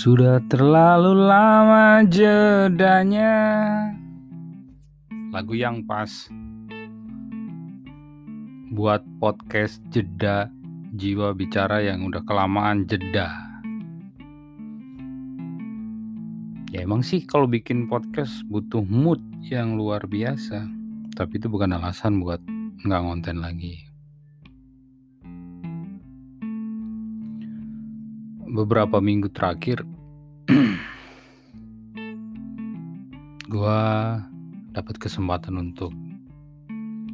Sudah terlalu lama jedanya. Lagu yang pas. Buat podcast jeda Jiwa bicara yang udah kelamaan jeda. Ya emang sih kalau bikin podcast butuh mood yang luar biasa. Tapi itu bukan alasan buat nggak ngonten lagi beberapa minggu terakhir gua dapat kesempatan untuk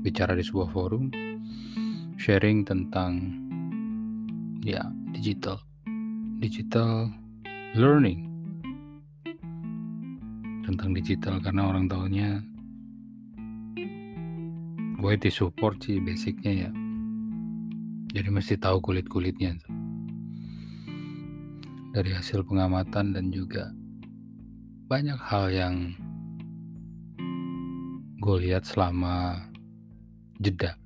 bicara di sebuah forum sharing tentang ya digital. Digital learning. Tentang digital karena orang tahunya gue di support sih basicnya ya. Jadi mesti tahu kulit kulitnya dari hasil pengamatan dan juga banyak hal yang gue lihat selama jeda.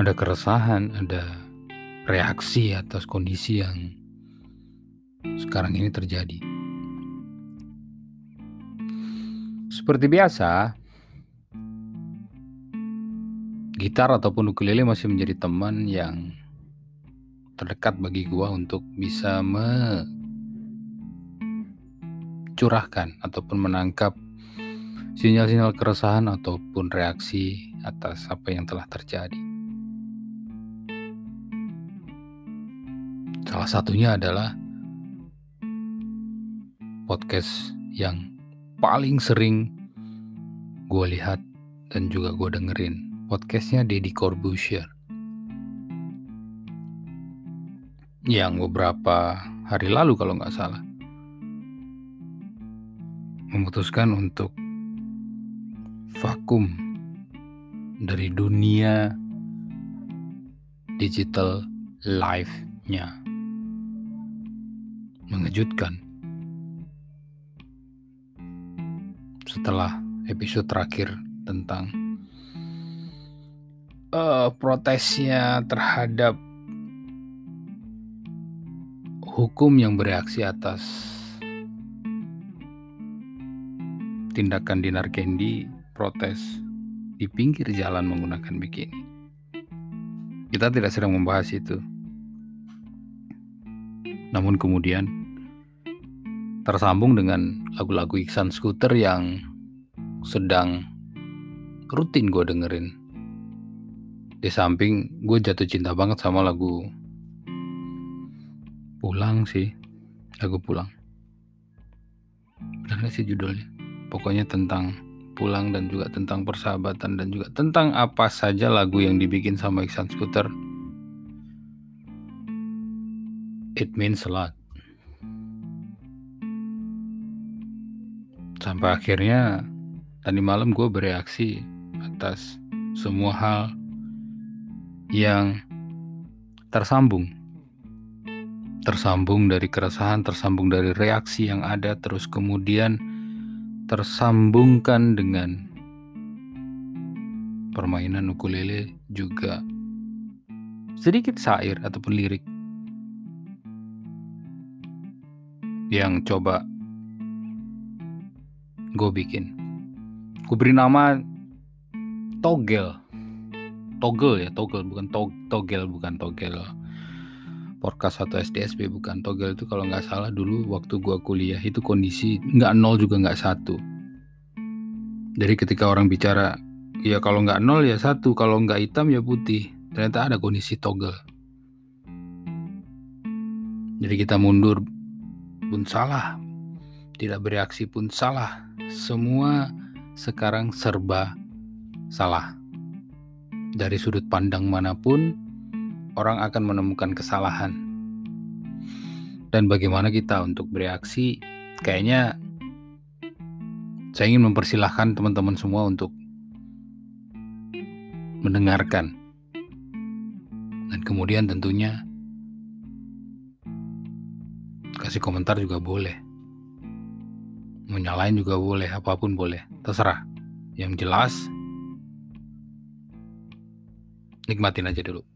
Ada keresahan, ada reaksi atas kondisi yang sekarang ini terjadi. Seperti biasa, gitar ataupun ukulele masih menjadi teman yang terdekat bagi gua untuk bisa mencurahkan ataupun menangkap sinyal-sinyal keresahan ataupun reaksi atas apa yang telah terjadi. Salah satunya adalah podcast yang paling sering gue lihat dan juga gue dengerin. Podcastnya Deddy Corbuzier. Yang beberapa hari lalu kalau nggak salah memutuskan untuk vakum dari dunia digital life-nya. Mengejutkan. Setelah episode terakhir tentang uh, protesnya terhadap hukum yang bereaksi atas tindakan Dinar Kendi protes di pinggir jalan menggunakan bikini. Kita tidak sedang membahas itu. Namun kemudian tersambung dengan lagu-lagu Iksan Scooter yang sedang rutin gue dengerin. Di samping gue jatuh cinta banget sama lagu pulang sih. Lagu pulang. Benar gak sih judulnya? Pokoknya tentang pulang dan juga tentang persahabatan dan juga tentang apa saja lagu yang dibikin sama Iksan Scooter it means a lot. Sampai akhirnya tadi malam gue bereaksi atas semua hal yang tersambung tersambung dari keresahan, tersambung dari reaksi yang ada, terus kemudian tersambungkan dengan permainan ukulele juga sedikit syair ataupun lirik yang coba gue bikin. Gue beri nama Togel. Togel ya, Togel bukan to Togel bukan Togel podcast atau SDSB bukan togel itu kalau nggak salah. Dulu waktu gua kuliah itu kondisi nggak nol juga nggak satu. Jadi ketika orang bicara ya kalau nggak nol ya satu kalau nggak hitam ya putih. Ternyata ada kondisi togel. Jadi kita mundur pun salah. Tidak bereaksi pun salah. Semua sekarang serba salah. Dari sudut pandang mana pun orang akan menemukan kesalahan. Dan bagaimana kita untuk bereaksi? Kayaknya saya ingin mempersilahkan teman-teman semua untuk mendengarkan. Dan kemudian tentunya kasih komentar juga boleh. Menyalain juga boleh, apa pun boleh. Terserah. Yang jelas nikmatin aja dulu.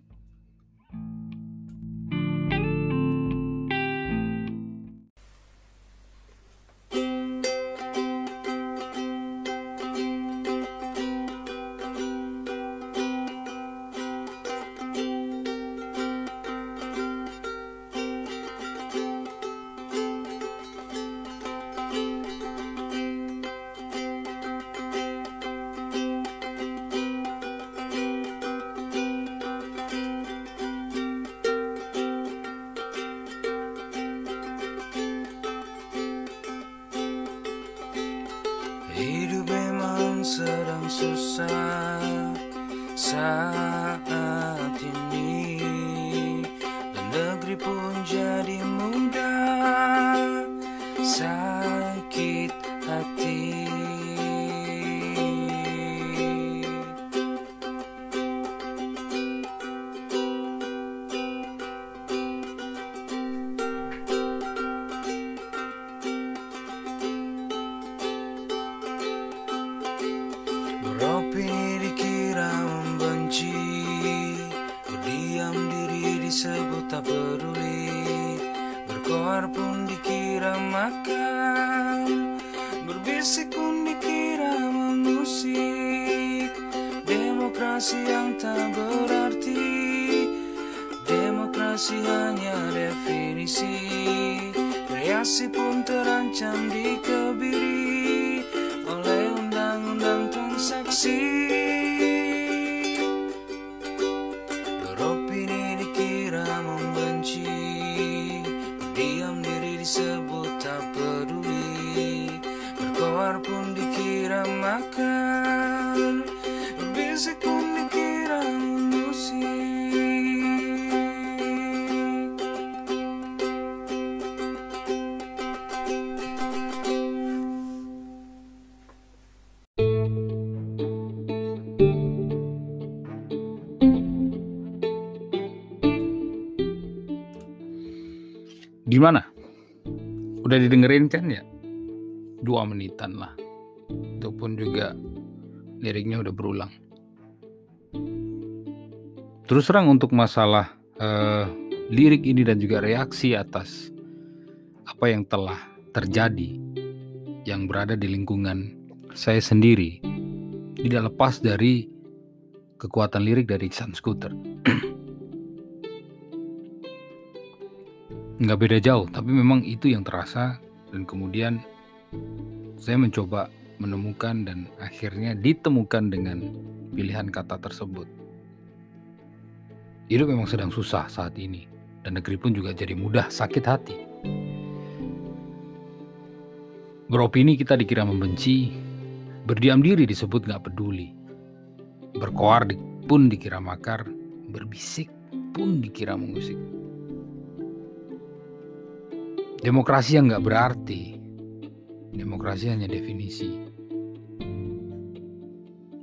susah Demokrasi yang tak berarti. Demokrasi hanya definisi. Kreasi pun terancam dikebiri Oleh undang-undang transaksi Gimana? Udah didengerin kan ya? Dua menitan lah. Itu pun juga liriknya udah berulang. Terus terang untuk masalah eh, lirik ini dan juga reaksi atas apa yang telah terjadi yang berada di lingkungan saya sendiri tidak lepas dari kekuatan lirik dari Iksan Scooter. nggak beda jauh, tapi memang itu yang terasa dan kemudian saya mencoba menemukan dan akhirnya ditemukan dengan pilihan kata tersebut. Hidup memang sedang susah saat ini dan negeri pun juga jadi mudah sakit hati. Beropini kita dikira membenci, berdiam diri disebut nggak peduli, berkoar pun dikira makar, berbisik pun dikira mengusik. Demokrasi yang nggak berarti. Demokrasi hanya definisi.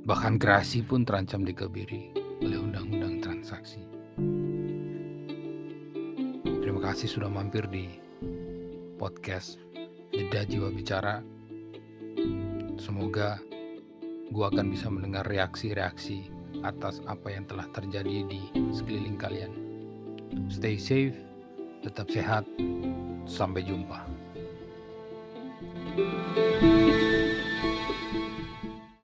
Bahkan kreasi pun terancam dikebiri oleh undang-undang transaksi. Terima kasih sudah mampir di podcast Jeda Jiwa Bicara. Semoga gua akan bisa mendengar reaksi-reaksi atas apa yang telah terjadi di sekeliling kalian. Stay safe, tetap sehat, Sampai jumpa.